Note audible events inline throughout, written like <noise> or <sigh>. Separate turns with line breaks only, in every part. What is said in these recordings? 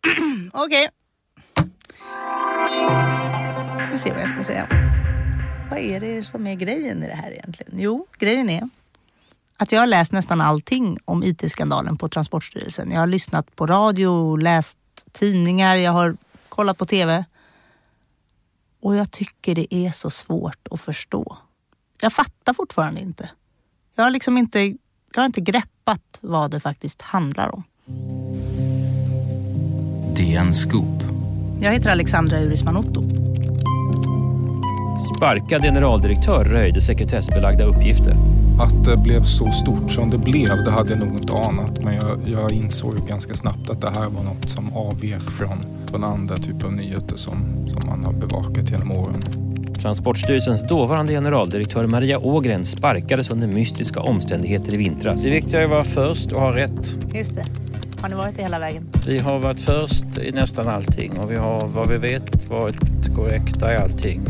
<clears throat> Okej. Vi ser vad jag ska säga. Vad är det som är grejen i det här egentligen? Jo, grejen är att jag har läst nästan allting om IT-skandalen på Transportstyrelsen. Jag har lyssnat på radio, läst tidningar, jag har kollat på TV. Och jag tycker det är så svårt att förstå. Jag fattar fortfarande inte. Jag har liksom inte, jag har inte greppat vad det faktiskt handlar om.
DN Scoop.
Jag heter Alexandra Urisman Otto.
Sparkad generaldirektör röjde sekretessbelagda uppgifter.
Att det blev så stort som det blev, det hade jag nog inte anat. Men jag, jag insåg ju ganska snabbt att det här var något som avvek från, från andra typer av nyheter som, som man har bevakat genom åren.
Transportstyrelsens dåvarande generaldirektör Maria Ågren sparkades under mystiska omständigheter i vintras.
Det viktiga är att vara först och ha rätt.
Just det. Har ni varit det hela vägen?
Vi har varit först i nästan allting och vi har vad vi vet varit korrekta i allting.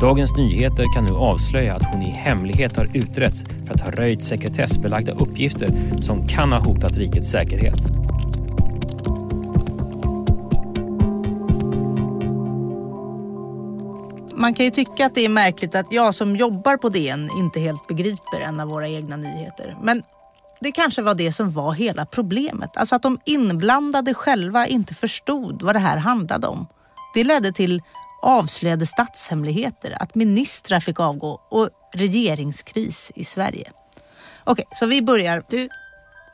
Dagens Nyheter kan nu avslöja att hon i hemlighet har utretts för att ha röjt sekretessbelagda uppgifter som kan ha hotat rikets säkerhet.
Man kan ju tycka att det är märkligt att jag som jobbar på DN inte helt begriper en av våra egna nyheter. Men det kanske var det som var hela problemet. Alltså att de inblandade själva inte förstod vad det här handlade om. Det ledde till avslöjade statshemligheter, att ministrar fick avgå och regeringskris i Sverige. Okej, så vi börjar.
Du,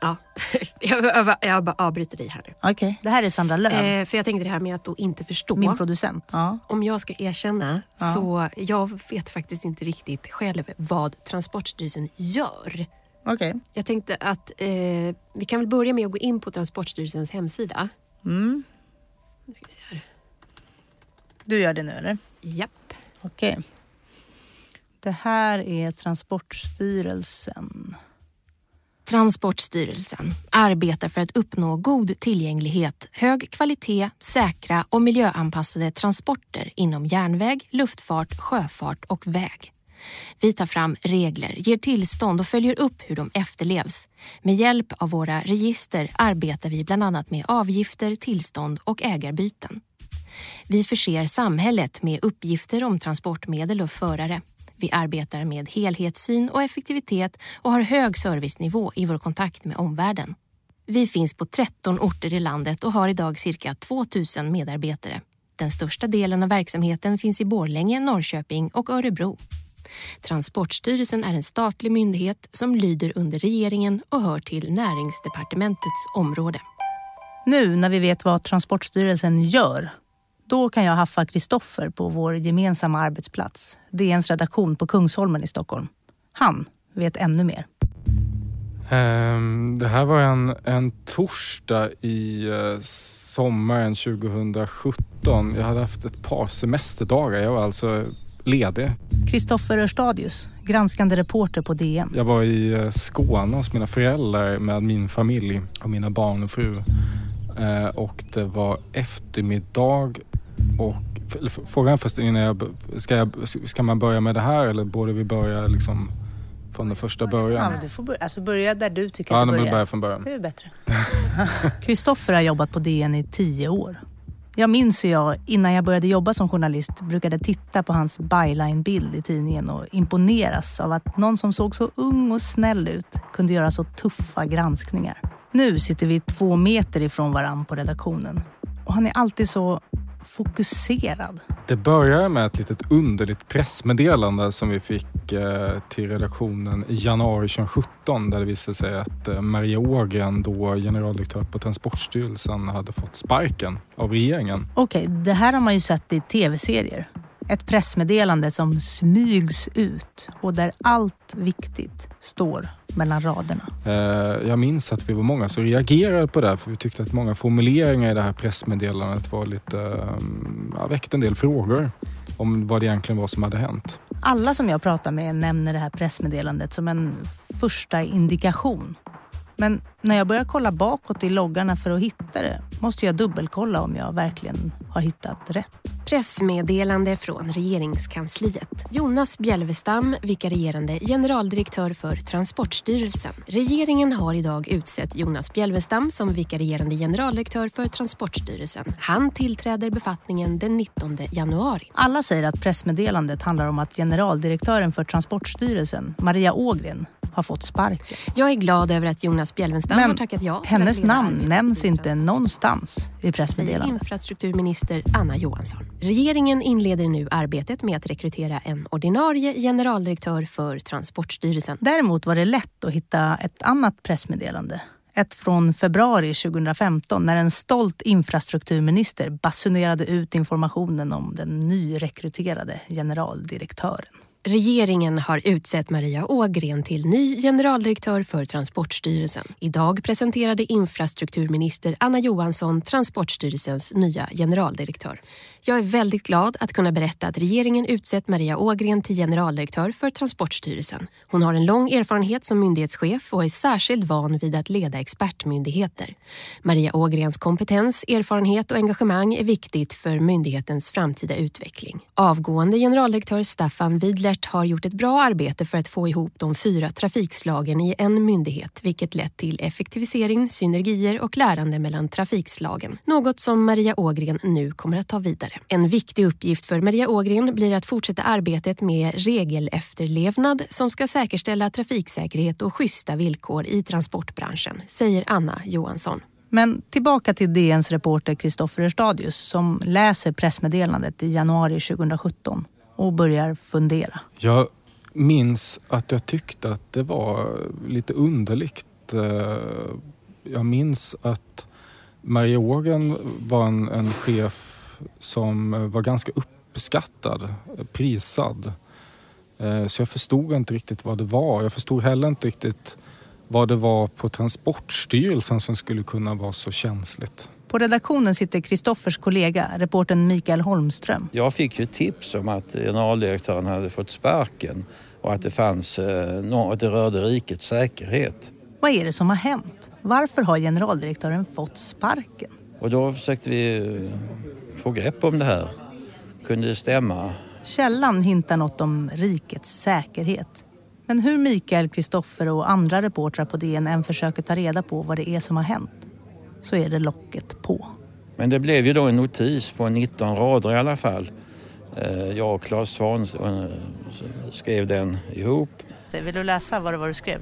ja. <laughs> jag, jag, jag bara avbryter dig här nu.
Okej, det här är Sandra Lööf,
Eh, för jag tänkte det här med att då inte förstå.
min producent. Ja.
Om jag ska erkänna
Ja.
så jag vet faktiskt inte riktigt själv vad Transportstyrelsen gör.
Okej.
Jag tänkte att eh, vi kan väl börja med att gå in på Transportstyrelsens hemsida.
Mm.
Nu ska vi se här.
Du gör det nu eller?
Japp.
Okej. Det här är Transportstyrelsen.
Transportstyrelsen arbetar för att uppnå god tillgänglighet, hög kvalitet, säkra och miljöanpassade transporter inom järnväg, luftfart, sjöfart och väg. Vi tar fram regler, ger tillstånd och följer upp hur de efterlevs. Med hjälp av våra register arbetar vi bland annat med avgifter, tillstånd och ägarbyten. Vi förser samhället med uppgifter om transportmedel och förare. Vi arbetar med helhetssyn och effektivitet och har hög servicenivå i vår kontakt med omvärlden. Vi finns på 13 orter i landet och har idag cirka 2 000 medarbetare. Den största delen av verksamheten finns i Borlänge, Norrköping och Örebro. Transportstyrelsen är en statlig myndighet som lyder under regeringen och hör till Näringsdepartementets område.
Nu när vi vet vad Transportstyrelsen gör, då kan jag haffa Kristoffer på vår gemensamma arbetsplats, DNs redaktion på Kungsholmen i Stockholm. Han vet ännu mer.
Ehm, det här var en, en torsdag i eh, sommaren 2017. Jag hade haft ett par semesterdagar. Jag var alltså ledig.
Kristoffer Örstadius, granskande reporter på DN.
Jag var i eh, Skåne hos mina föräldrar med min familj och mina barn och fru. Eh, och det var eftermiddag och Frågan först innan jag, ska, jag, ska man börja med det här eller borde vi börja liksom från den första
Ja,
början?
men du får börja, alltså börja där du tycker
Ja,
att du börjar.
jag börja från början.
Det är bättre. <laughs> Kristoffer har jobbat på DN i tio år. Jag minns hur jag innan jag började jobba som journalist brukade titta på hans byline-bild i tidningen och imponeras av att någon som såg så ung och snäll ut kunde göra så tuffa granskningar. Nu sitter vi två meter ifrån varann på redaktionen och han är alltid så fokuserad.
Det började med ett litet underligt pressmeddelande som vi fick eh, till redaktionen i januari 2017 där det visade sig att eh, Maria Ågren, då generaldirektör på Transportstyrelsen, hade fått sparken av regeringen.
Okej, det här har man ju sett i tv-serier. Ett pressmeddelande som smygs ut och där allt viktigt står mellan raderna.
Eh, jag minns att vi var många som reagerade på det för vi tyckte att många formuleringar i det här pressmeddelandet var lite, eh, ja, väckte en del frågor om vad det egentligen var som hade hänt.
Alla som jag pratar med nämner det här pressmeddelandet som en första indikation. Men när jag börjar kolla bakåt i loggarna för att hitta det måste jag dubbelkolla om jag verkligen har hittat rätt.
Pressmeddelande från regeringskansliet. Jonas Bjelvestam, vikarierande generaldirektör för Transportstyrelsen. Regeringen har idag utsett Jonas Bjelvestam som vikarierande generaldirektör för Transportstyrelsen. Han tillträder befattningen den 19 januari.
Alla säger att pressmeddelandet handlar om att generaldirektören för Transportstyrelsen, Maria Ågren, har fått sparken.
Jag är glad över att Jonas Bjelvenstam
Men
har tackat ja. att
hennes namn nämns inte någonstans i
säger
pressmeddelandet.
infrastrukturminister Anna Johansson. Regeringen inleder nu arbetet med att rekrytera en ordinarie generaldirektör för Transportstyrelsen.
Däremot var det lätt att hitta ett annat pressmeddelande. Ett från februari 2015 när en stolt infrastrukturminister basunerade ut informationen om den nyrekryterade generaldirektören.
Regeringen har utsett Maria Ågren till ny generaldirektör för Transportstyrelsen. Idag presenterade infrastrukturminister Anna Johansson Transportstyrelsens nya generaldirektör. Jag är väldigt glad att kunna berätta att regeringen utsett Maria Ågren till generaldirektör för Transportstyrelsen. Hon har en lång erfarenhet som myndighetschef och är särskilt van vid att leda expertmyndigheter. Maria Ågrens kompetens, erfarenhet och engagemang är viktigt för myndighetens framtida utveckling. Avgående generaldirektör Staffan Widlert har gjort ett bra arbete för att få ihop de fyra trafikslagen i en myndighet, vilket lett till effektivisering, synergier och lärande mellan trafikslagen. Något som Maria Ågren nu kommer att ta vidare. En viktig uppgift för Maria Ågren blir att fortsätta arbetet med regelefterlevnad som ska säkerställa trafiksäkerhet och schyssta villkor i transportbranschen, säger Anna Johansson.
Men tillbaka till DNs reporter Kristoffer Erstadius som läser pressmeddelandet i januari 2017 och börjar fundera.
Jag minns att jag tyckte att det var lite underligt. Eh, Jag minns att Maria Ågren var en, en chef som var ganska uppskattad, prisad. Eh, Så jag förstod inte riktigt vad det var. Jag förstod heller inte riktigt vad det var på Transportstyrelsen som skulle kunna vara så känsligt.
På redaktionen sitter Kristoffers kollega, reportern Mikael Holmström.
Jag fick ju tips om att generaldirektören hade fått sparken och att det fanns, eh, att det rörde rikets säkerhet.
Vad är det som har hänt? Varför har generaldirektören fått sparken?
Och då försökte vi eh, få grepp om det här. Kunde det stämma?
Källan hintar något om rikets säkerhet. Men hur Mikael, Kristoffer och andra reportrar på DN än försöker ta reda på vad det är som har hänt så är det locket på.
Men det blev ju då en notis på 19 rader i alla fall. Eh, Jag och Claes Svahn eh, skrev den ihop.
Vill du läsa vad det var du skrev?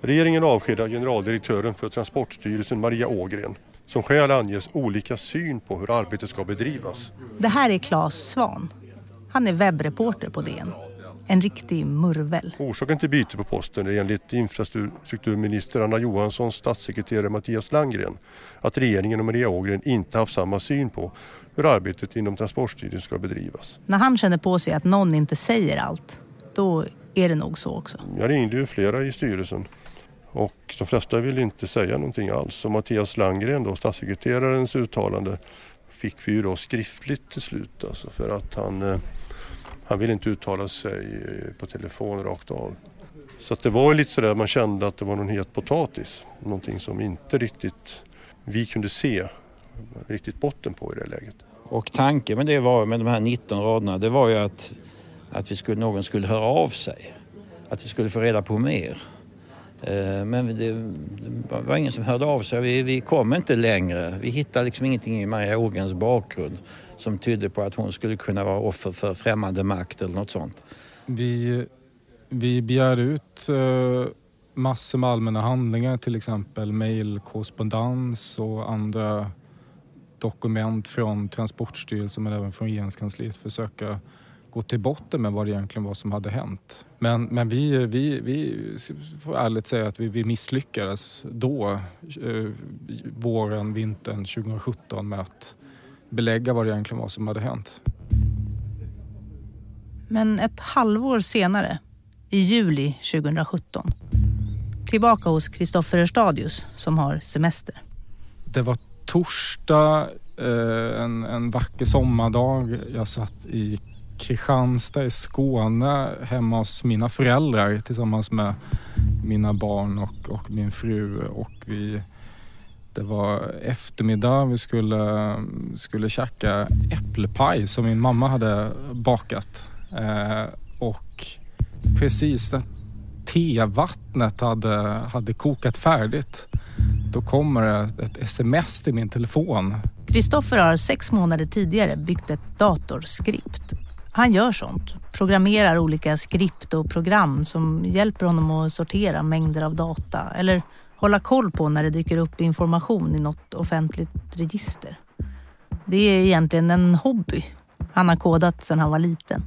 Regeringen avskedar generaldirektören för Transportstyrelsen Maria Ågren. Som skäl anges olika syn på hur arbetet ska bedrivas.
Det här är Claes Svan. Han är webbreporter på DN. En riktig murvel.
Orsaken till byte på posten är enligt infrastrukturminister Anna Johanssons statssekreterare Mattias Landgren att regeringen och Maria Ågren inte haft samma syn på hur arbetet inom Transportstyrelsen ska bedrivas.
När han känner på sig att någon inte säger allt, då är det nog så också.
Jag ringde ju flera i styrelsen och de flesta vill inte säga någonting alls. Och Mattias Landgren, då, statssekreterarens uttalande, fick vi ju då skriftligt till slut. Alltså för att han, eh, han ville inte uttala sig eh, på telefon rakt av. Så att det var ju lite sådär man kände att det var någon het potatis. Någonting som inte riktigt vi kunde se riktigt botten på i det läget.
Och tanken med det var, med de här 19 raderna, det var ju att, att vi skulle, någon skulle höra av sig. Att vi skulle få reda på mer. Eh, men det, var ingen som hörde av sig. Vi, vi kom inte längre. Vi hittade liksom ingenting i Maria Ågrens bakgrund som tydde på att hon skulle kunna vara offer för främmande makt eller något sånt.
Vi, vi begär ut eh, massor med allmänna handlingar, till exempel mejlkorrespondens och andra dokument från Transportstyrelsen men även från regeringskansliet för att söka gå till botten med vad det egentligen var som hade hänt. Men, men vi, vi, vi får ärligt säga att vi, vi misslyckades då, eh, våren, vintern 2017 med att belägga vad det egentligen var som hade hänt.
Men ett halvår senare, i juli 2017, tillbaka hos Kristoffer Erstadius som har semester.
Det var torsdag, eh, en, en vacker sommardag. Jag satt i Kristianstad i Skåne hemma hos mina föräldrar tillsammans med mina barn och, och min fru och vi Det var eftermiddag, vi skulle, skulle käka äppelpaj som min mamma hade bakat. Eh, och precis när tevattnet hade, hade kokat färdigt då kommer det ett sms till min telefon.
Kristoffer har sex månader tidigare byggt ett datorskript. Han gör sånt, programmerar olika skript och program som hjälper honom att sortera mängder av data eller hålla koll på när det dyker upp information i något offentligt register. Det är egentligen en hobby han har kodat sedan han var liten.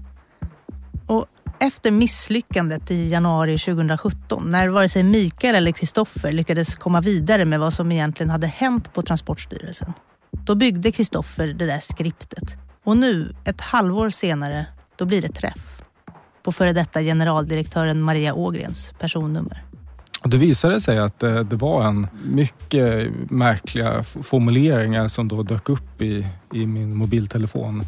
Och efter misslyckandet i januari 2017, när vare sig Mikael eller Kristoffer lyckades komma vidare med vad som egentligen hade hänt på Transportstyrelsen, då byggde Kristoffer det där skriptet. Och nu, ett halvår senare, då blir det träff på före detta generaldirektören Maria Ågrens personnummer.
Det visade sig att det, det, var en mycket märkliga formuleringar som då dök upp i, i min mobiltelefon.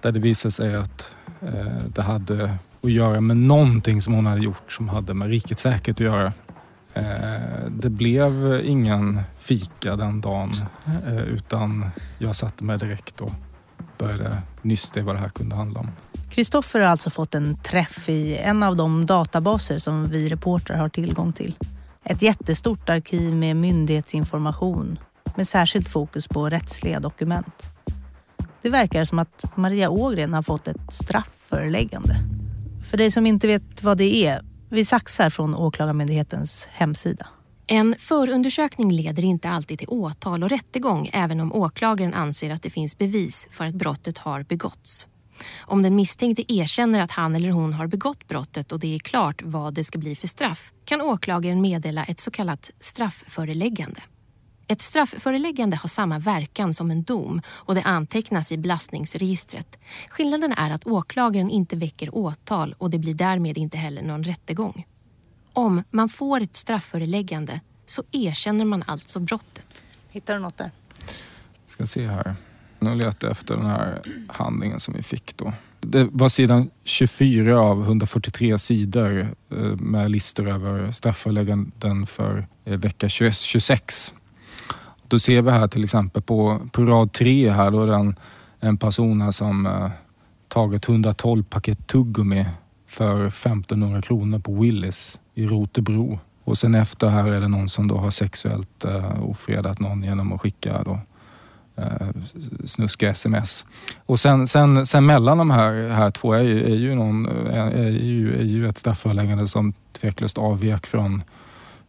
Där det visade sig att eh, det hade att göra med någonting som hon hade gjort som hade med rikets säkerhet att göra. Eh, det blev ingen fika den dagen eh, utan jag satte mig direkt och började nysta i vad det här kunde handla om.
Kristoffer har alltså fått en träff i en av de databaser som vi reportrar har tillgång till. Ett jättestort arkiv med myndighetsinformation med särskilt fokus på rättsliga dokument. Det verkar som att Maria Ågren har fått ett straffföreläggande. För dig som inte vet vad det är, vi saxar från Åklagarmyndighetens hemsida.
En förundersökning leder inte alltid till åtal och rättegång även om åklagaren anser att det finns bevis för att brottet har begåtts. Om den misstänkte erkänner att han eller hon har begått brottet och det är klart vad det ska bli för straff kan åklagaren meddela ett så kallat straffföreläggande. Ett straffföreläggande har samma verkan som en dom och det antecknas i belastningsregistret. Skillnaden är att åklagaren inte väcker åtal och det blir därmed inte heller någon rättegång. Om man får ett straffföreläggande så erkänner man alltså brottet.
Hittar du något där?
Ska se här. Nu letar jag efter den här handlingen som vi fick då. Det var sidan 24 av 143 sidor eh, med listor över straffförelägganden för eh, vecka 26. Då ser vi här till exempel på, på rad 3 här då är det en, en person här som eh, tagit 112 paket tuggummi för 1500 kronor på Willys i Rotebro. Och sen efter här är det någon som då har sexuellt eh, ofredat någon genom att skicka då, eh, snuskiga sms. Och sen, sen, sen mellan de här, här två är ju, är ju, någon, är, är ju, är ju ett strafföreläggande som tveklöst avvek från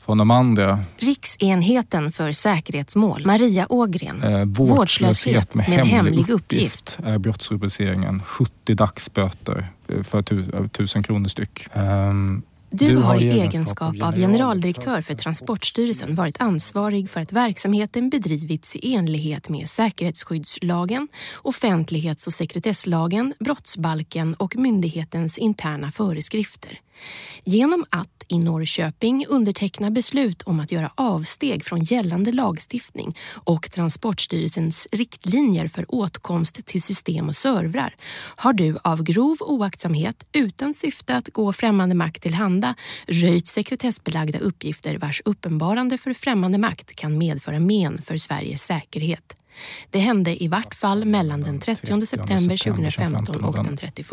från de andra.
Riksenheten för säkerhetsmål, Maria Ågren.
Eh, vårdslöshet, vårdslöshet med, med hemlig, hemlig uppgift. är brottsrubriceringen. 70 dagsböter för tusen kronor styck. Um,
du, du har i egenskap av generaldirektör för Transportstyrelsen varit ansvarig för att verksamheten bedrivits i enlighet med säkerhetsskyddslagen, offentlighets och sekretesslagen, brottsbalken och myndighetens interna föreskrifter. Genom att i Norrköping underteckna beslut om att göra avsteg från gällande lagstiftning och Transportstyrelsens riktlinjer för åtkomst till system och servrar har du av grov oaktsamhet utan syfte att gå främmande makt till handa röjt sekretessbelagda uppgifter vars uppenbarande för främmande makt kan medföra men för Sveriges säkerhet. Det hände i vart fall mellan den 30 september 2015 och den 31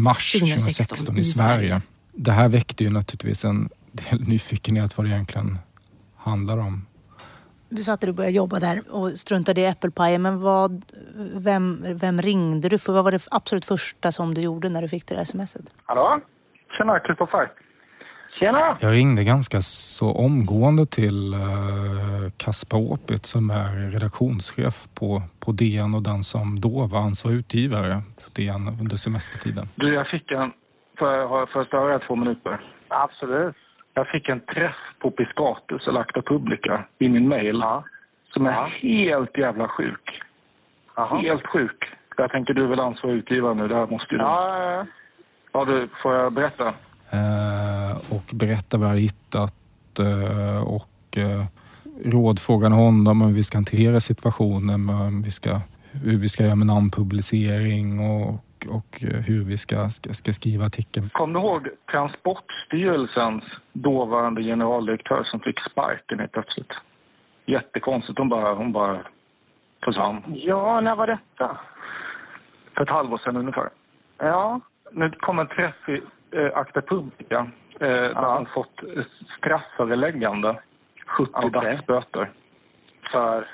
mars 2016 i Sverige
det här väckte ju naturligtvis en del nyfikenhet vad det egentligen handlar om.
Du sa att du började jobba där och struntade i äppelpajen. Men vad, vem, vem ringde du för? Vad var det absolut första som du gjorde när du fick det där smset?
Hallå? Tjena, Kristoffer. Tjena!
Jag ringde ganska så omgående till uh, Kaspar Åpit som är redaktionschef på, på DN och den som då var ansvarig utgivare för DN under semestertiden.
Du, jag fick en Får jag, får jag störa två minuter?
Absolut.
Jag fick en träff på Piscatus eller Acta Publica i min mail ja. som är ja. helt jävla sjuk. Aha. Helt sjuk. Jag tänker du är väl ansvarig utgivare nu, det här måste ju
ja, ja, ja.
ja du, får jag berätta?
Eh, och berätta vad jag har hittat eh, och eh, rådfrågan honom om hur vi ska hantera situationen, om vi ska, hur vi ska göra med namnpublicering och och eh, hur vi ska, ska, ska skriva artikeln.
Kom du ihåg Transportstyrelsens dåvarande generaldirektör som fick sparken helt plötsligt? Jättekonstigt. Hon bara, hon bara försvann.
Ja, när var detta?
För ett halvår sedan ungefär.
Ja.
Nu kom en träff i eh, Akta Publica. Eh, där
Ja.
hon fått strafföreläggande. 70
Okej.
dagsböter.
För?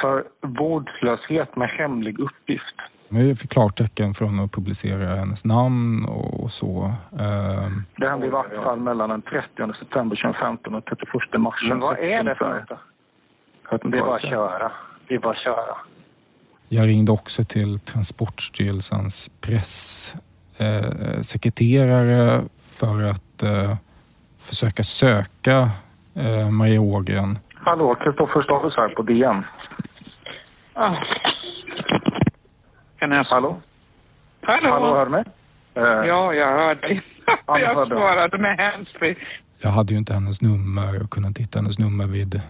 För vårdslöshet med hemlig uppgift.
Vi fick klartecken från att publicera hennes namn och så. Ehm,
Det hände i vart fall mellan den 30 september 2015 och 31 mars
Men vad är det för något? Det är bara att köra. Det är bara att köra.
Jag ringde också till Transportstyrelsens pressekreterare eh, för att eh, försöka söka eh, Maria Ågren.
Hallå, Kristoffer Stadus här på DN.
Ah. Kan jag...
Hallå?
Hallå?
Hallå, hör du mig? Eh,
Ja, jag hör dig. <laughs>
Ja, jag
jag svarade med handsfree.
Jag hade ju inte hennes nummer och kunde inte hitta hennes nummer vid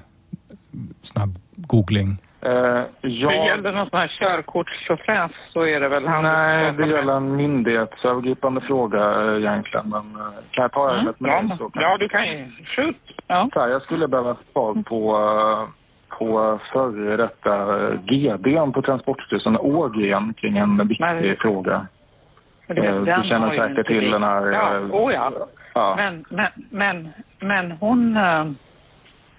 snabb googling.
eh,
Det
ja,
gäller någon sån här körkortstjofräs så är det väl han
nej, det gäller en myndighetsövergripande fråga eh, egentligen. Men kan jag ta ärendet med
ja,
dig
men-
så kan
ja, du kan ju. Shoot. Ja.
Så här, jag skulle behöva svar på, eh, på före detta eh, GDn på Transportstyrelsen, Ågren, kring en viktig
Nej.
fråga.
Men
Eh, Du känner
ju
säkert till den här...
Ja,
eh,
oh ja.
ja.
Men, men, men, men hon... Äh,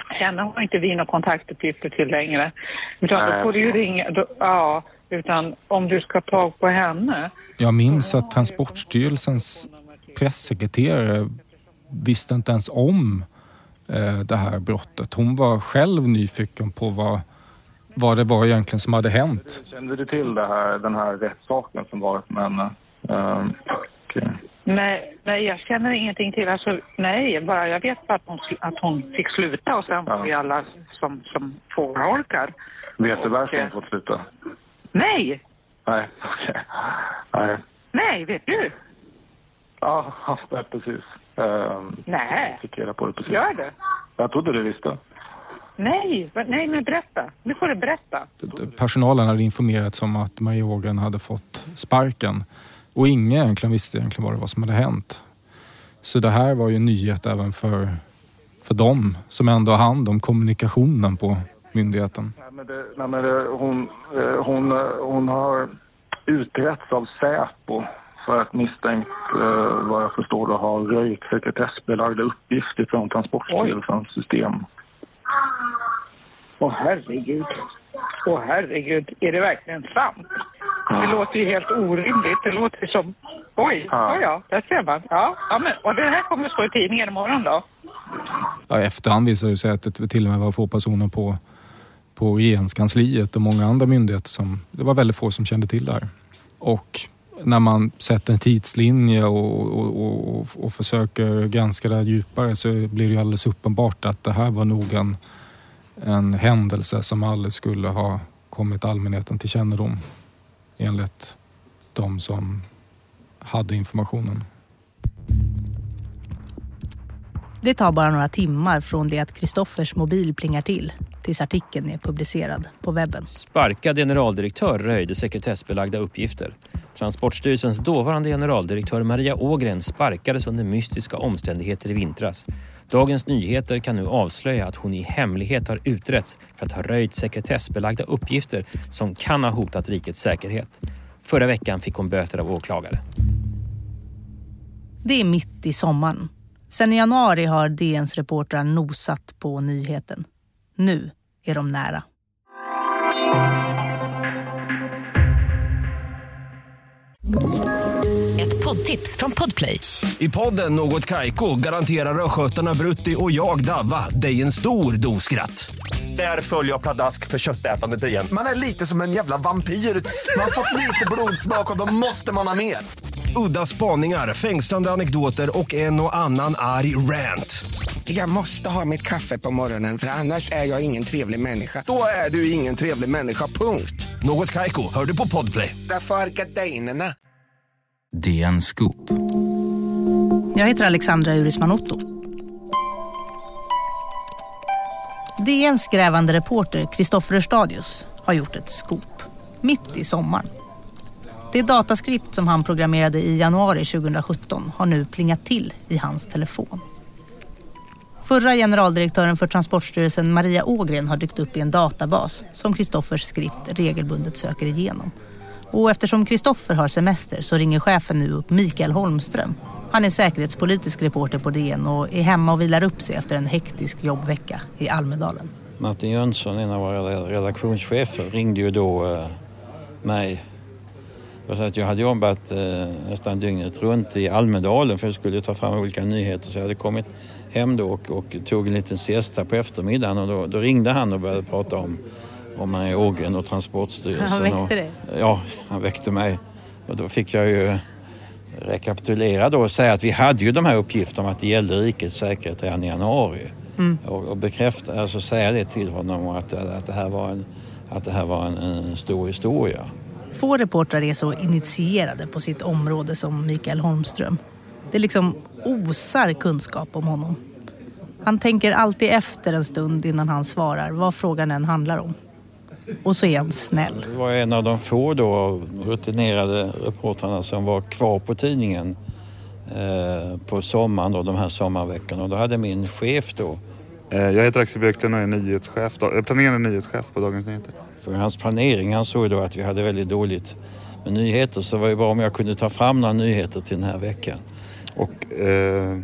henne har inte vi några kontaktuppgifter till längre. Utan
Nej.
då får du ju ringa... Då, ja, utan om du ska ta på henne.
Jag minns att Transportstyrelsens pressekreterare visste inte ens om eh, det här brottet. Hon var själv nyfiken på vad, vad det var egentligen som hade hänt.
Kände du till det här, den här rättssaken som varit med henne? Eh, och, eh,
Nej, nej, jag känner ingenting till. Alltså, nej, bara jag vet bara att hon, att hon fick sluta och sen
Ja.
får vi alla som, som fågelholkar.
vet du varför hon fått sluta?
Nej,
Nej, <laughs> okej. Nej.
nej, vet du?
Ja, <laughs> ja, precis. Uh,
Nej,
fick reda på det precis.
gör det?
Jag trodde du visste.
Nej, nej, men berätta. Nu får du berätta.
Personalen hade informerats om att Maria Ågren hade fått sparken och ingen egentligen visste egentligen vad det var som hade hänt. Så det här var ju en nyhet även för, för dem som ändå har hand om kommunikationen på myndigheten.
Nej, men det, nej, men det, hon, eh, hon, eh, hon har utretts av Säpo för att misstänkt, eh, vad jag förstår, då, ha röjt sekretessbelagda uppgifter från Transportstyrelsens system.
Åh herregud. Åh herregud, är det verkligen sant? Det låter ju helt orimligt. Det låter som... Oj,
Ja.
ja, ja, där ser man. Ja, ja men, och det här kommer stå i tidningen imorgon då?
Ja, I efterhand visade det sig att det till och med var få personer på, på regeringskansliet och många andra myndigheter som... Det var väldigt få som kände till det här. Och när man sätter en tidslinje och, och, och, och, försöker granska det här djupare så blir det ju alldeles uppenbart att det här var nog en, en händelse som aldrig skulle ha kommit allmänheten till kännedom enligt de som hade informationen.
Det tar bara några timmar från det att Kristoffers mobil plingar till tills artikeln är publicerad på webben.
Sparkad generaldirektör röjde sekretessbelagda uppgifter. Transportstyrelsens dåvarande generaldirektör Maria Ågren sparkades under mystiska omständigheter i vintras. Dagens Nyheter kan nu avslöja att hon i hemlighet har utretts för att ha röjt sekretessbelagda uppgifter som kan ha hotat rikets säkerhet. Förra veckan fick hon böter av åklagare.
Det är mitt i sommaren. Sen i januari har DNs reportrar nosat på nyheten. Nu är de nära.
Ett poddtips från Podplay.
I podden Något Kaiko garanterar östgötarna Brutti och jag, Davva, dig en stor dos skratt. Där följer jag pladask för köttätandet igen.
Man är lite som en jävla vampyr. Man har fått lite blodsmak och då måste man ha mer.
Udda spaningar, fängslande anekdoter och en och annan arg rant.
Jag måste ha mitt kaffe på morgonen för annars är jag ingen trevlig människa. Då är du ingen trevlig människa, punkt.
Något Kaiko, hör du på Podplay.
Därför är gardinerna.
DN Scoop.
Jag heter Alexandra Urisman Otto. DNs grävande reporter Kristoffer Stadius har gjort ett scoop. Mitt i sommaren. Det dataskript som han programmerade i januari 2017 har nu plingat till i hans telefon. Förra generaldirektören för Transportstyrelsen Maria Ågren har dykt upp i en databas som Kristoffers skript regelbundet söker igenom. Och eftersom Kristoffer har semester så ringer chefen nu upp Mikael Holmström. Han är säkerhetspolitisk reporter på DN och är hemma och vilar upp sig efter en hektisk jobbvecka i Almedalen.
Martin Jönsson, en av våra redaktionschefer, ringde ju då eh, mig. Så att jag hade jobbat eh, nästan dygnet runt i Almedalen för jag skulle ta fram olika nyheter. Så jag hade kommit hem då och, och tog en liten siesta på eftermiddagen och då, då ringde han och började prata om, om Ågren och Transportstyrelsen.
Han väckte
och,
dig?
Ja, han väckte mig. Och då fick jag ju rekapitulera då och säga att vi hade ju de här uppgifterna om att det gällde rikets säkerhet redan i januari.
Mm.
Och, och bekräfta, alltså säga det till honom att, att det här var en, att det här var en, en stor historia.
Få reportrar är så initierade på sitt område som Mikael Holmström. Det liksom osar kunskap om honom. Han tänker alltid efter en stund innan han svarar vad frågan än handlar om. Och så är han snäll.
Det var en av de få då rutinerade reportrarna som var kvar på tidningen eh, på sommaren, då, de här sommarveckorna. Och då hade min chef då
Eh, jag heter Axel Björklund och är nyhetschef, eh, planerande nyhetschef på Dagens Nyheter.
För hans planering, han såg då att vi hade väldigt dåligt med nyheter. Så det var ju bara om jag kunde ta fram några nyheter till den här veckan.
Och eh,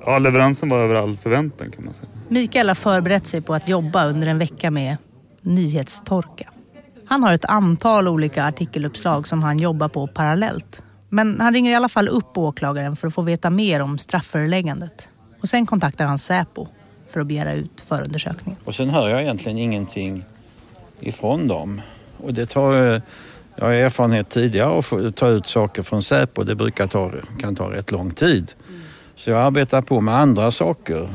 ja, leveransen var över all förväntan kan man säga.
Mikael har förberett sig på att jobba under en vecka med nyhetstorka. Han har ett antal olika artikeluppslag som han jobbar på parallellt. Men han ringer i alla fall upp åklagaren för att få veta mer om strafföreläggandet. Och sen kontaktar han Säpo för att begära ut förundersökningen.
Och sen hör jag egentligen ingenting ifrån dem. Och det tar, eh, jag har erfarenhet tidigare att ta ut saker från Säpo. Det brukar ta, kan ta rätt lång tid. Så jag arbetar på med andra saker.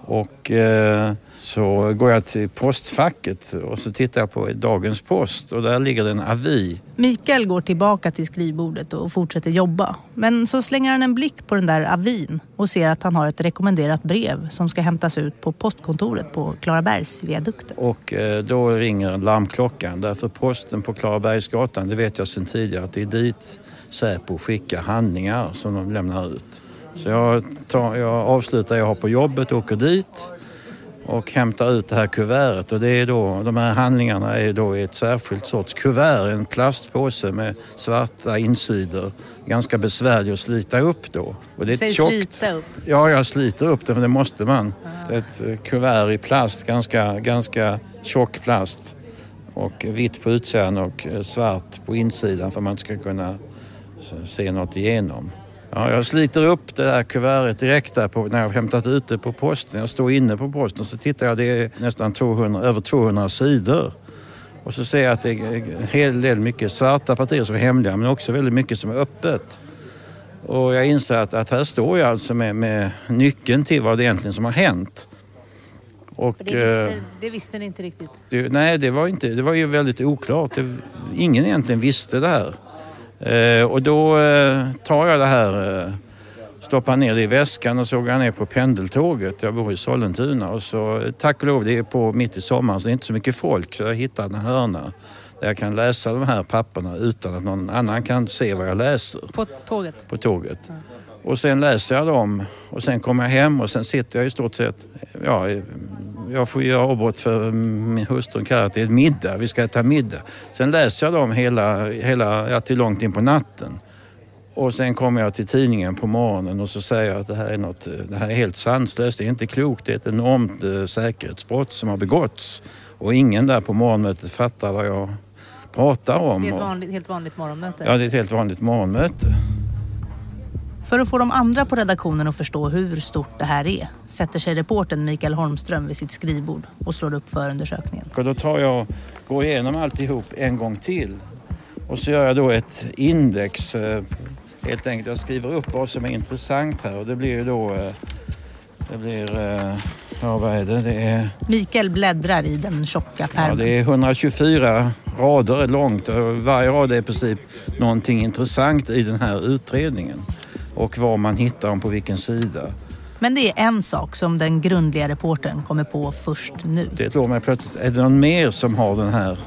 Och eh, så går jag till postfacket och så tittar jag på dagens post och där ligger det en avi.
Mikael går tillbaka till skrivbordet och fortsätter jobba. Men så slänger han en blick på den där avin och ser att han har ett rekommenderat brev som ska hämtas ut på postkontoret på Klarabergsviadukten.
Och eh, då ringer larmklockan därför posten på Klarabergsgatan, det vet jag sedan tidigare, att det är dit Säpo skickar handlingar som de lämnar ut. Så jag, tar, jag avslutar jag har på jobbet, åker dit och hämtar ut det här kuvertet och det är då, de här handlingarna är då i ett särskilt sorts kuvert, en plastpåse med svarta insidor. Ganska besvärlig att slita upp då. Och det är
Säg
tjockt,
slita upp.
Ja, jag sliter upp det för det måste man. Är ett eh, kuvert i plast, ganska, ganska tjock plast. Och vitt på utsidan och eh, svart på insidan för att man ska kunna se något igenom. Ja, jag sliter upp det där kuvertet direkt där på, när jag hämtat ut det på posten. Jag står inne på posten och så tittar jag, det är nästan 200, över 200 sidor. Och så ser jag att det är en hel del mycket svarta partier som är hemliga men också väldigt mycket som är öppet. Och jag inser att, att här står jag alltså med, med nyckeln till vad det egentligen som har hänt. Och, eh,
det visste ni inte riktigt.
det, nej, det var, inte, det var ju väldigt oklart. Det, ingen egentligen visste det här. Eh, och då eh, tar jag det här, eh, stoppar ner det i väskan och så går jag ner på pendeltåget. Jag bor i Sollentuna och så tack och lov, det är på mitt i sommaren så det är inte så mycket folk så jag hittar en hörna där jag kan läsa de här papperna utan att någon annan kan se vad jag läser
På tåget?
på tåget. Och sen läser jag dem och sen kommer jag hem och sen sitter jag i stort sett, ja, jag får göra avbrott för min hustru kallar det ett middag, vi ska äta middag. Sen läser jag dem hela, hela ja, till långt in på natten. Och sen kommer jag till tidningen på morgonen och så säger jag att det här är, något, det här är helt sanslöst, det är inte klokt, det är ett enormt eh, säkerhetsbrott som har begåtts. Och ingen där på morgonmötet fattar vad jag pratar om.
Det är ett vanligt, helt vanligt morgonmöte.
Ja, det är ett helt vanligt morgonmöte.
För att få de andra på redaktionen att förstå hur stort det här är sätter sig reportern Mikael Holmström vid sitt skrivbord och slår upp förundersökningen.
Och då tar jag, går igenom alltihop en gång till. Och så gör jag då ett index. eh, Helt enkelt, jag skriver upp vad som är intressant här och det blir ju då... eh, Det blir... eh, Ja, vad är det? Det är,
Mikael bläddrar i den tjocka
ja,
pärmen.
det är 124 rader långt och varje rad är i princip någonting intressant i den här utredningen. Och var man hittar dem på vilken sida.
Men det är en sak som den grundliga reportern kommer på först nu.
Det slår mig plötsligt, är det någon mer som har den här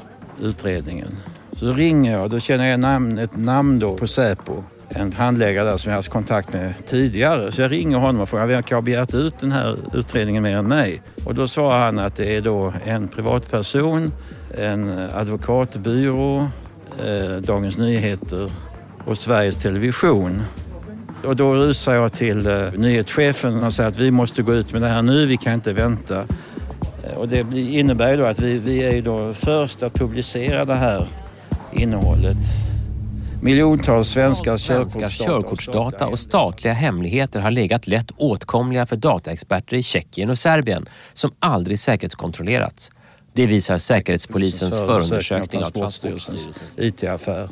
utredningen? Så ringer jag, då känner jag namn, ett namn då på Säpo. en handläggare där som jag haft kontakt med tidigare. Så jag ringer honom och frågar vem kan ha begärt ut den här utredningen mer än mig? Och då svarar han att det är då en privatperson, en advokatbyrå, eh, Dagens Nyheter och Sveriges Television. Och då rusar jag till eh, nyhetschefen och säger att vi måste gå ut med det här nu, vi kan inte vänta. Eh, Och det innebär ju då att vi, vi är då först att publicera det här innehållet. Miljontals svenska,
Svenska körkortsdata och statliga hemligheter har legat lätt åtkomliga för dataexperter i Tjeckien och Serbien som aldrig säkerhetskontrollerats. Det visar Säkerhetspolisens förundersökning av Transportstyrelsens
IT-affär.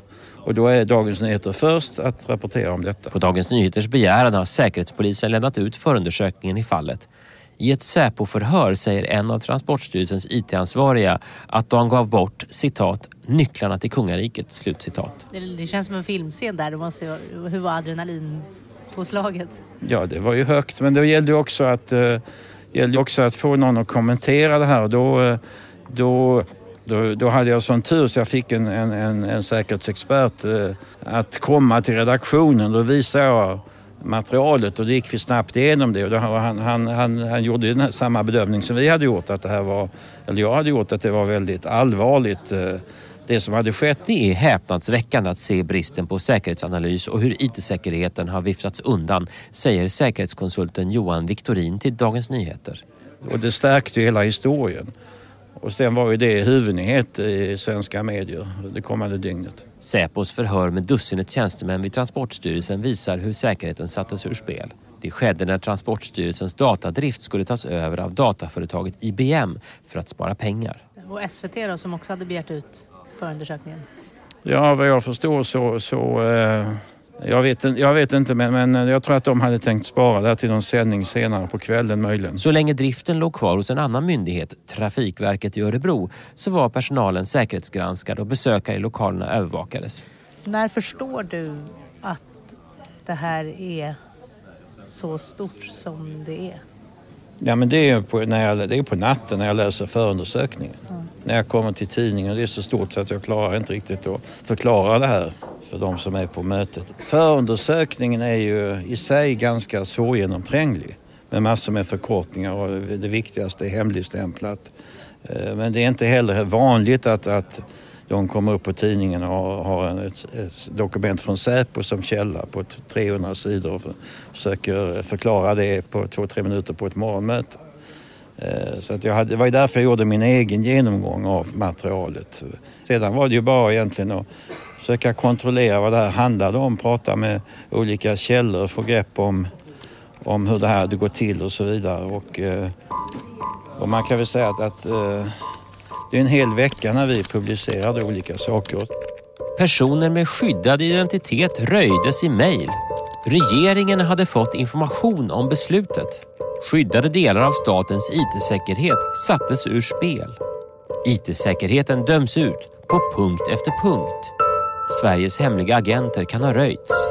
Och då är Dagens Nyheter först att rapportera om detta.
På Dagens Nyheters begäran har Säkerhetspolisen lämnat ut förundersökningen i fallet. I ett Säpo-förhör säger en av Transportstyrelsens IT-ansvariga att de gav bort citat nycklarna till kungariket. Slutcitat.
Det, det känns som en filmscen där. Det måste, ju- hur var adrenalinpåslaget?
Ja, det var ju högt, men det gällde ju också att, eh, gällde också att få någon att kommentera det här. Och Då, eh, då, då, då hade jag sån tur så jag fick en, en, en, en säkerhetsexpert eh, att komma till redaktionen. Då visade jag materialet och då gick vi snabbt igenom det. Och då, han, han, han, han gjorde den samma bedömning som vi hade gjort, att det här var, eller jag hade gjort, att det var väldigt allvarligt eh, det som hade skett.
Det är häpnadsväckande att se bristen på säkerhetsanalys och hur IT-säkerheten har viftats undan, säger säkerhetskonsulten Johan Victorin till Dagens Nyheter.
Och det stärkte ju hela historien. Och sen var ju det huvudnyhet i svenska medier det kommande dygnet.
Säpos förhör med dussinet tjänstemän vid Transportstyrelsen visar hur säkerheten sattes ur spel. Det skedde när Transportstyrelsens datadrift skulle tas över av dataföretaget IBM för att spara pengar.
Och SVT då, som också hade begärt ut förundersökningen.
Ja, vad jag förstår så... så eh, jag, vet, inte- jag vet inte, men, men jag tror att de hade tänkt spara det till någon sändning senare på kvällen möjligen.
Så länge driften låg kvar hos en annan myndighet, Trafikverket i Örebro, så var personalen säkerhetsgranskad och besökare i lokalerna övervakades.
När förstår du att det här är så stort som det är?
Ja, men det är, på, när jag, det är på natten när jag läser förundersökningen. När jag kommer till tidningen, det är så stort så att jag klarar inte riktigt att förklara det här för de som är på mötet. Förundersökningen är ju i sig ganska svårgenomtränglig med massor med förkortningar och det viktigaste är hemligstämplat. Eh, men det är inte heller vanligt att, att de kommer upp på tidningen och har ett, ett dokument från Säpo som källa på 300 sidor och försöker förklara det på två, tre minuter på ett morgonmöte. Eh, så att jag hade, det var ju därför jag gjorde min egen genomgång av materialet. Sedan var det ju bara egentligen att försöka kontrollera vad det här handlade om, prata med olika källor, få grepp om, om hur det här hade gått till och så vidare. Och, eh, och man kan väl säga att, att eh, det är en hel vecka när vi publicerade olika saker.
Personer med skyddad identitet röjdes i mejl. Regeringen hade fått information om beslutet. Skyddade delar av statens IT-säkerhet sattes ur spel. IT-säkerheten döms ut på punkt efter punkt. Sveriges hemliga agenter kan ha röjts.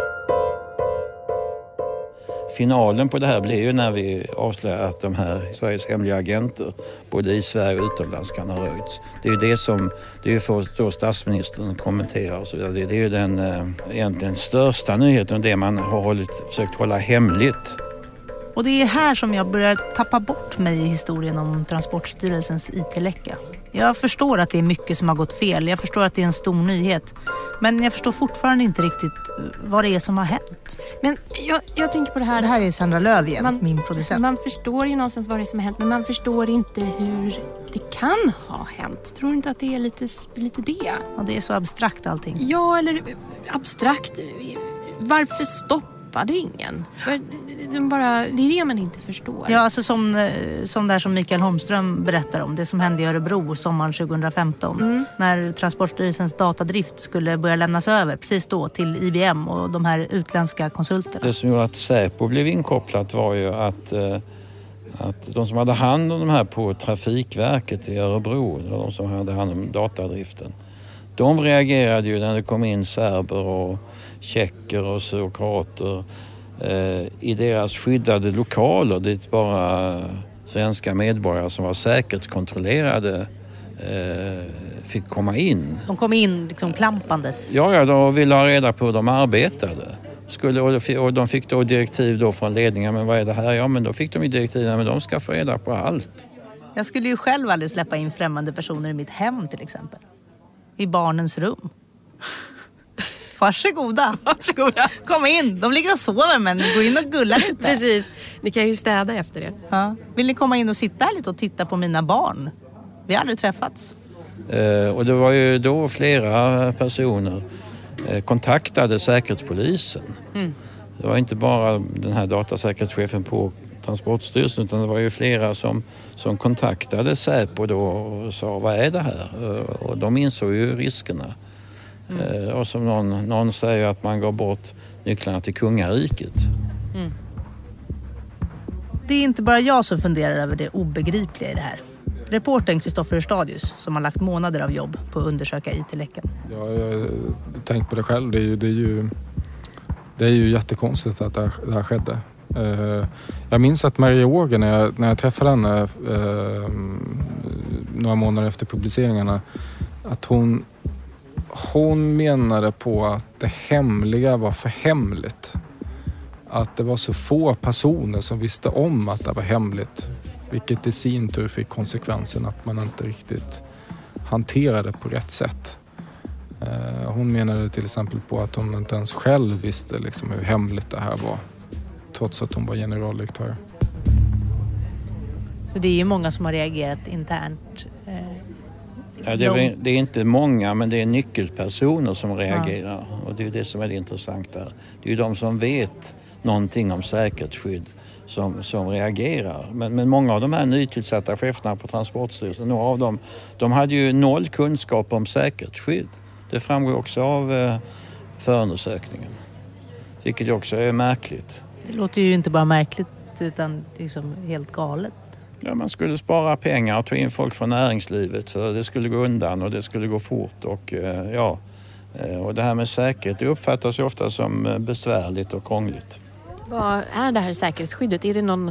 Finalen på det här blir ju när vi avslöjar att de här Sveriges hemliga agenter både i Sverige och utomlands kan ha röjts. Det är ju det som, det är ju för då statsministern kommenterar och så vidare. Det, är ju den eh, egentligen största nyheten, det man har hållit, försökt hålla hemligt.
Och det är här som jag börjar tappa bort mig i historien om Transportstyrelsens IT-läcka. Jag förstår att det är mycket som har gått fel. Jag förstår att det är en stor nyhet. Men jag förstår fortfarande inte riktigt vad det är som har hänt.
Men jag, jag tänker på det här.
Det här är Sandra Löf igen,
Man-
min producent.
Man förstår ju någonstans vad det är som har hänt men man förstår inte hur det kan ha hänt. Tror du inte att det är lite, lite det?
Ja, det är så abstrakt allting.
Ja, eller abstrakt. Varför stoppade ingen? Det är bara, det är det man inte förstår.
Ja, alltså som, eh, som där som Mikael Holmström berättar om. Det som hände i Örebro sommaren 2015. När Transportstyrelsens datadrift skulle börja lämnas över precis då till IBM och de här utländska konsulterna.
Det som gjorde att Säpo blev inkopplat var ju att, eh, att de som hade hand om de här på Trafikverket i Örebro, de som hade hand om datadriften, de reagerade ju när det kom in serber och tjecker och surokrater eh, i deras skyddade lokaler dit bara svenska medborgare som var säkerhetskontrollerade eh, fick komma in.
De kom in liksom klampandes.
Ja, ja, de ville ha reda på hur de arbetade. skulle, och de- och de fick då direktiv då från ledningen, men vad är det här? Ja, men då fick de ju direktiv, men de ska få reda på allt.
Jag skulle ju själv aldrig släppa in främmande personer i mitt hem till exempel. I barnens rum. Varsågoda.
Varsågoda.
Kom in. De ligger och sover men gå in och gulla lite. <laughs>
Precis. Ni kan ju städa efter det.
Ja. Vill ni komma in och sitta här lite och titta på mina barn? Vi har aldrig träffats.
Eh, och det var ju då flera personer eh, kontaktade Säkerhetspolisen.
Mm.
Det var inte bara den här datasäkerhetschefen på Transportstyrelsen utan det var ju flera som, som kontaktade Säpo då och sa vad är det här? Eh, Och de insåg ju riskerna. Eh, Och som någon, någon säger att man gav bort nycklarna till kungariket.
Det är inte bara jag som funderar över det obegripliga i det här. Reportern Kristoffer Stadius som har lagt månader av jobb på att undersöka IT-läcken.
Jag har tänkt på det själv. Det är ju, det är ju, det är ju jättekonstigt att det här, det här skedde. Eh, Jag minns att Maria Åger, när jag, när jag träffade henne eh, några månader efter publiceringarna, att hon, hon menade på att det hemliga var för hemligt. Att det var så få personer som visste om att det var hemligt. Vilket i sin tur fick konsekvensen att man inte riktigt hanterade på rätt sätt. Eh, hon menade till exempel på att hon inte ens själv visste liksom hur hemligt det här var. Trots att hon var generaldirektör.
Så det är ju många som har reagerat internt.
Ja, det, är, det är inte många men det är nyckelpersoner som reagerar och det är det som är det intressanta. Det är ju de som vet någonting om säkerhetsskydd som, som reagerar. Men, men många av de här nytillsatta cheferna på Transportstyrelsen, några av dem, de hade ju noll kunskap om säkerhetsskydd. Det framgår också av eh, förundersökningen. Vilket också är märkligt.
Det låter ju inte bara märkligt utan liksom helt galet.
Ja, man skulle spara pengar och ta in folk från näringslivet för det skulle gå undan och det skulle gå fort. Och, eh, ja, eh, och det här med säkerhet det uppfattas ju ofta som eh, besvärligt och krångligt.
Vad är det här säkerhetsskyddet? Är det någon,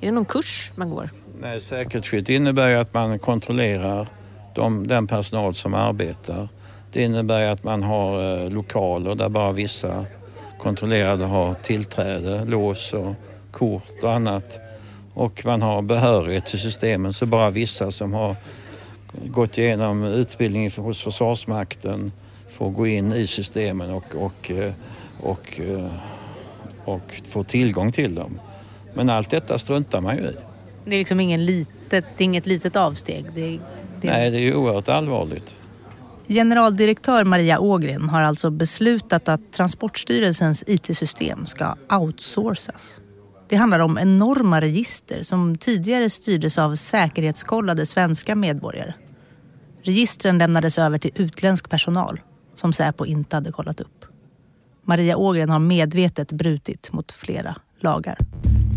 är det någon kurs man går?
Nej, säkerhetsskydd innebär ju att man kontrollerar de, den personal som arbetar. Det innebär att man har lokaler där bara vissa kontrollerade har tillträde, lås och kort och annat. Och man har behörighet till systemen så bara vissa som har gått igenom utbildning hos Försvarsmakten får gå in i systemen och, och, eh, och, eh, och få tillgång till dem. Men allt detta struntar man ju i.
Det är liksom ingen litet, inget litet avsteg. Det, det...
Nej, det är ju oerhört allvarligt.
Generaldirektör Maria Ågren har alltså beslutat att Transportstyrelsens IT-system ska outsourcas. Det handlar om enorma register som tidigare styrdes av säkerhetskollade svenska medborgare. Registren lämnades över till utländsk personal som Säpo inte hade kollat upp. Maria Ågren har medvetet brutit mot flera lagar.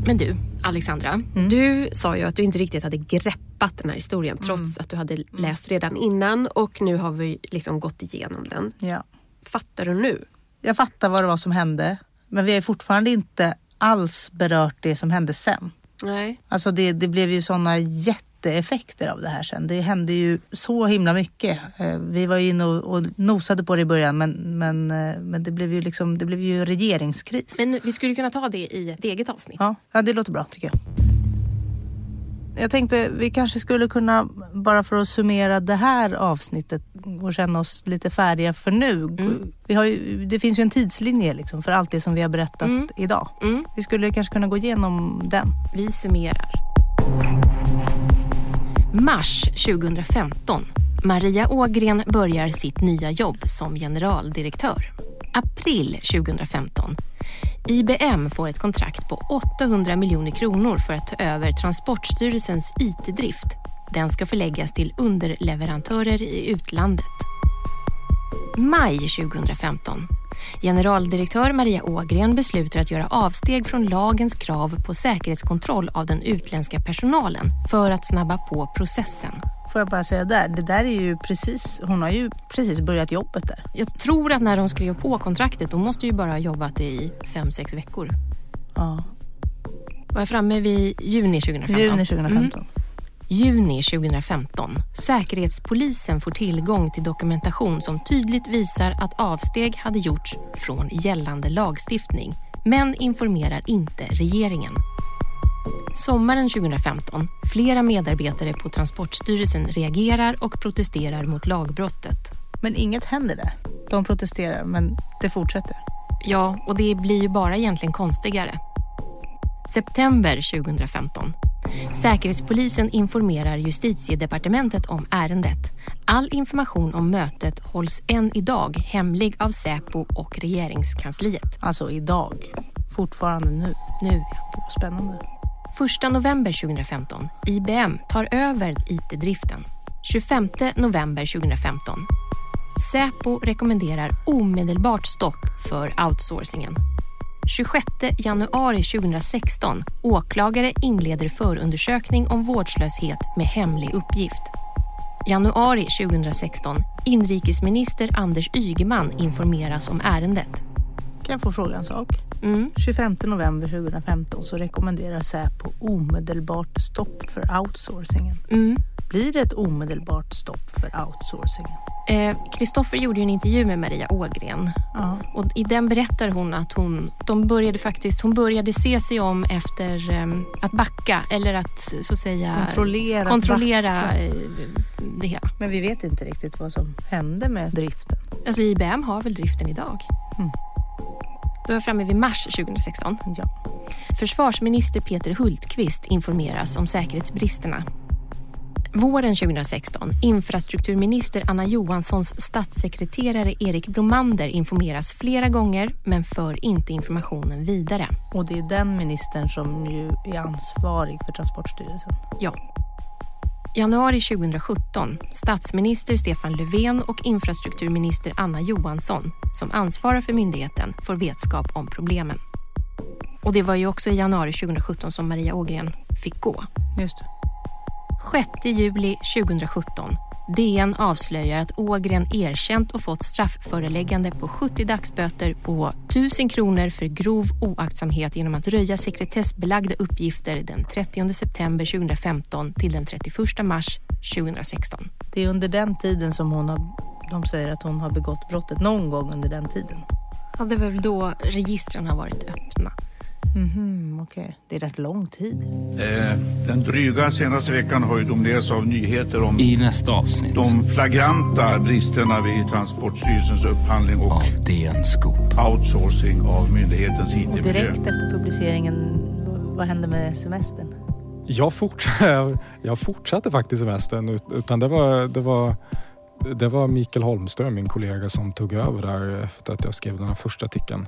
Men du, Alexandra. Du sa ju att du inte riktigt hade greppat den här historien trots att du hade läst redan innan och nu har vi liksom gått igenom den.
Ja.
Fattar du nu?
Jag fattar vad det var som hände men vi har ju fortfarande inte alls berört det som hände sen.
Nej.
Alltså det, det blev ju sådana jätteeffekter av det här sen. Det hände ju så himla mycket. Eh, Vi var ju inne och, och nosade på det i början men, men, eh, men det blev ju liksom, det blev ju regeringskris.
Men vi skulle kunna ta det i ett eget avsnitt.
Ja, ja, det låter bra tycker jag. Jag tänkte vi kanske skulle kunna, bara för att summera det här avsnittet och känna oss lite färdiga för nu. Vi har ju, det finns ju en tidslinje liksom för allt det som vi har berättat idag. Vi skulle kanske kunna gå igenom den.
Vi summerar. Mars 2015. Maria Ågren börjar sitt nya jobb som generaldirektör. April 2015. IBM får ett kontrakt på 800 miljoner kronor för att ta över Transportstyrelsens IT-drift. Den ska förläggas till underleverantörer i utlandet. Maj 2015. Generaldirektör Maria Ågren beslutar att göra avsteg från lagens krav på säkerhetskontroll av den utländska personalen för att snabba på processen.
Får jag bara säga där, det där är ju precis, hon har ju precis börjat jobbet där.
Jag tror att när de skrev på kontraktet, de måste ju bara ha jobbat i fem sex veckor.
Ja.
Var jag framme vid juni 2015?
Juni 2015.
Mm. Juni 2015. Säkerhetspolisen får tillgång till dokumentation som tydligt visar att avsteg hade gjorts från gällande lagstiftning men informerar inte regeringen. Sommaren 2015. Flera medarbetare på Transportstyrelsen reagerar och protesterar mot lagbrottet.
Men inget händer där. De protesterar, men det fortsätter.
Ja, och det blir ju bara egentligen konstigare. September 2015. Säkerhetspolisen informerar justitiedepartementet om ärendet. All information om mötet hålls än idag hemlig av Säpo och regeringskansliet.
Alltså idag. Fortfarande nu.
Nu,
ja. Spännande.
1 november 2015. IBM tar över IT-driften. 25 november 2015. Säpo rekommenderar omedelbart stopp för outsourcingen. 26 januari 2016. Åklagare inleder förundersökning om vårdslöshet med hemlig uppgift. Januari 2016. Inrikesminister Anders Ygeman informeras om ärendet.
Kan jag få fråga en sak?
Mm.
25 november 2015 så rekommenderar Säpo omedelbart stopp för outsourcingen.
Mm.
Blir det ett omedelbart stopp för outsourcingen?
Kristoffer eh, gjorde en intervju med Maria Ågren.
Ja.
Och I den berättar hon att hon, de började faktiskt, hon började se sig om efter um, att backa eller att så att säga
kontrollera,
kontrollera uh, det hela.
Men vi vet inte riktigt vad som hände med driften.
Alltså IBM har väl driften idag?
Mm.
Då är jag framme vid mars 2016.
Ja.
Försvarsminister Peter Hultqvist informeras om säkerhetsbristerna. Våren 2016. Infrastrukturminister Anna Johanssons statssekreterare Erik Bromander informeras flera gånger men för inte informationen vidare.
Och det är den ministern som ju är ansvarig för Transportstyrelsen?
Ja. Januari 2017. Statsminister Stefan Löfven och infrastrukturminister Anna Johansson som ansvarar för myndigheten får vetskap om problemen. Och det var ju också i januari 2017 som Maria Ågren fick gå.
Just det.
6 juli 2017. DN avslöjar att Ågren erkänt och fått straffföreläggande på 70 dagsböter på 1000 kronor för grov oaktsamhet genom att röja sekretessbelagda uppgifter den 30 september 2015 till den 31 mars 2016.
Det är under den tiden som hon har, de säger att hon har begått brottet. Någon gång under den tiden.
Ja, det var väl då registren har varit öppna.
Mhm, okej. Okay. Det är rätt lång tid.
Eh, den dryga senaste veckan har ju dominerats av nyheter om
I nästa avsnitt.
de flagranta bristerna vid Transportstyrelsens upphandling och
av DN Scoop.
outsourcing av myndighetens IT-miljö.
Och direkt efter publiceringen, vad hände med semestern?
Jag fortsatte, jag fortsatte faktiskt semestern utan det var, det var det var Mikael Holmström, min kollega, som tog över där efter att jag skrev den här första artikeln.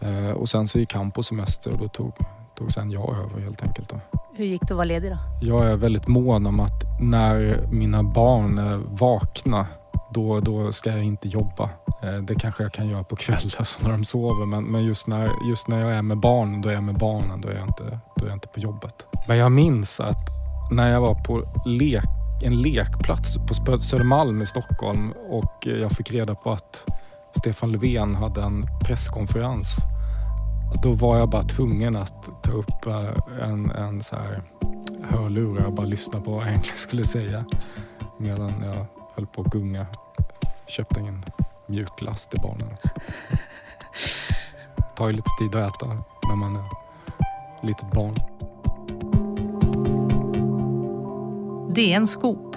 Eh, och sen så gick han på semester och då tog, tog sen jag över helt enkelt. Då.
Hur gick det att vara ledig då?
Jag är väldigt mån om att när mina barn är vakna då, då ska jag inte jobba. Eh, det kanske jag kan göra på kvällar <laughs> så när de sover men, men just, när, just när jag är med barnen, då är jag med barnen. Då är jag inte, då är jag inte på jobbet. Men jag minns att när jag var på lek, en lekplats på Södermalm i Stockholm och jag fick reda på att Stefan Löfven hade en presskonferens. Då var jag bara tvungen att ta upp eh, en, en så här hörlurar och bara lyssna på vad jag egentligen <laughs> skulle säga. Medan jag höll på att gunga. Köpte en mjukglass till barnen också. Det tar ju lite tid att äta när man är litet barn.
DN Scoop.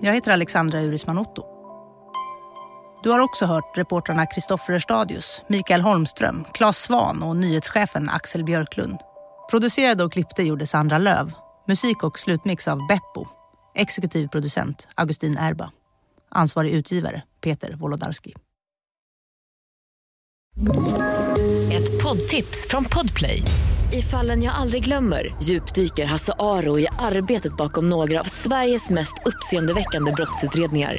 Jag heter Alexandra Urisman Otto. Du har också hört reportrarna Kristoffer Stadius, Mikael Holmström, Claes Svan och nyhetschefen Axel Björklund. Producerade och klippte gjorde Sandra Löv. Musik och slutmix av Beppo. Exekutiv producent Augustin Erba. Ansvarig utgivare Peter Wolodarski.
Ett poddtips från Podplay. I fallen jag aldrig glömmer djupdyker Hasse Aro i arbetet bakom några av Sveriges mest uppseendeväckande brottsutredningar